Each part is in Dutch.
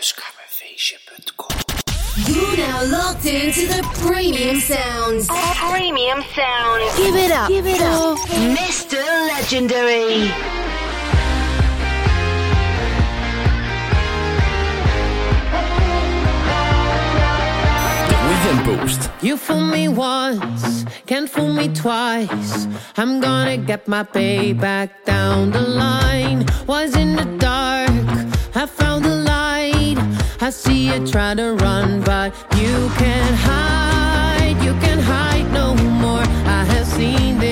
Thuiscammerfeestje.com. You now locked into the premium sounds. Premium sounds. Give it up. Give it up. Mr. Legendary. Boost. You fool me once, can't fool me twice. I'm gonna get my pay back down the line. Was in the I see you try to run, but you can't hide, you can't hide no more. I have seen this.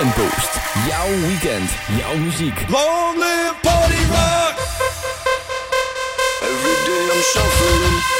Weekend Boost. Jouw weekend, jouw muziek. Long live party rock. Every day I'm shuffling.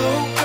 slow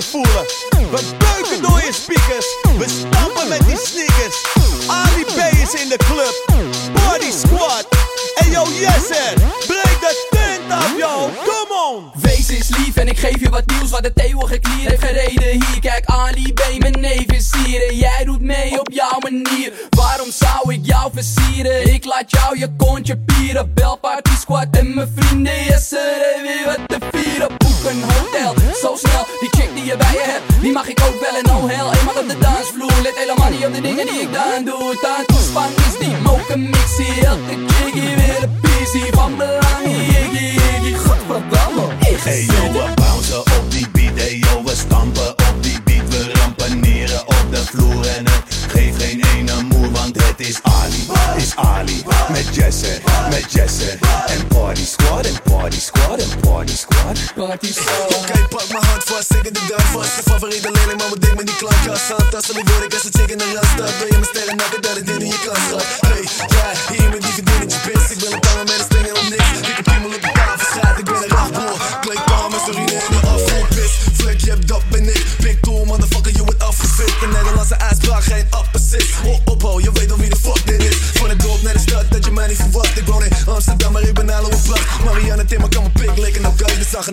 We beuken door je speakers, we stappen met die sneakers. Ali B is in de club, Body Squad. En yo, yes, sir. breek de tent af, yo, come on. Wees eens lief en ik geef je wat nieuws wat de eeuwige klier heeft gereden hier. Kijk, Ali B, mijn neef is hier jij doet mee op jouw manier. Waarom zou ik jou versieren? Ik laat jou je kontje pieren. Bel Party Squad en mijn vrienden, yes, er weer wat te vieren. Boek een hotel, zo snel, die je. Die mag ik ook bellen? en oh hell Eenmaal op de dansvloer. Let helemaal niet op de dingen die ik dan doe. Tantoes toespan is die moken mixie Elke keer weer een pizzie Van belang. Iggy Iggy Godverdamme Ik ga jou een op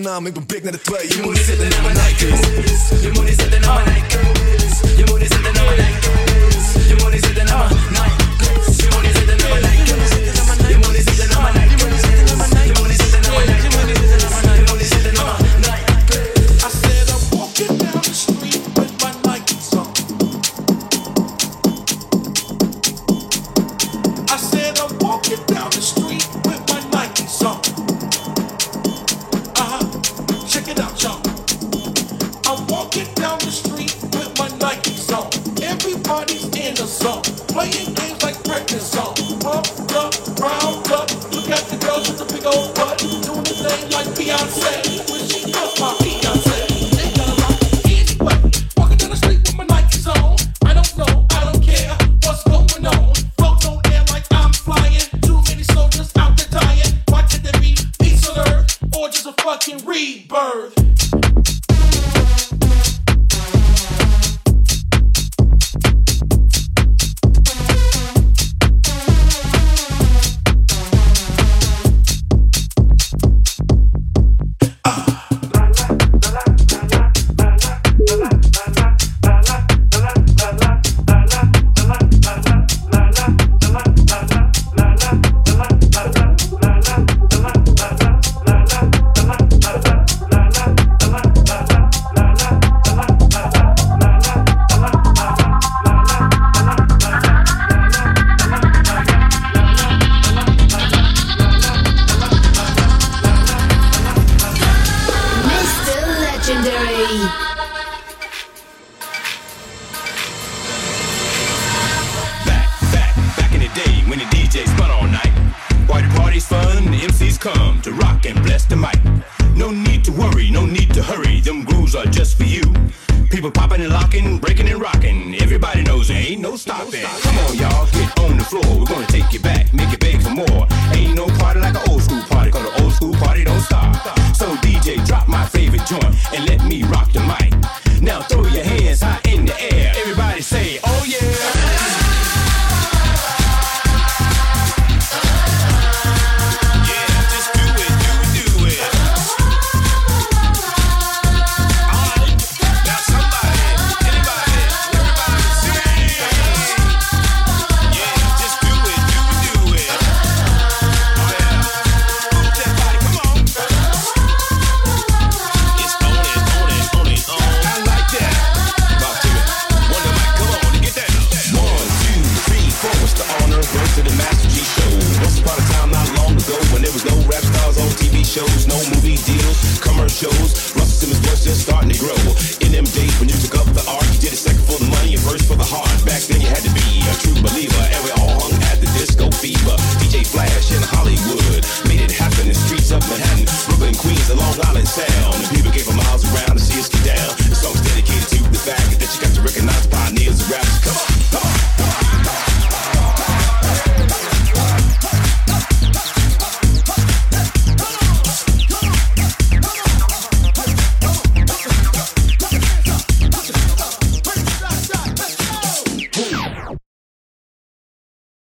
naam, ik ben blik naar de twee. Je moet niet zitten naar mijn Nike's. Je moet niet zitten naar mijn Nike's.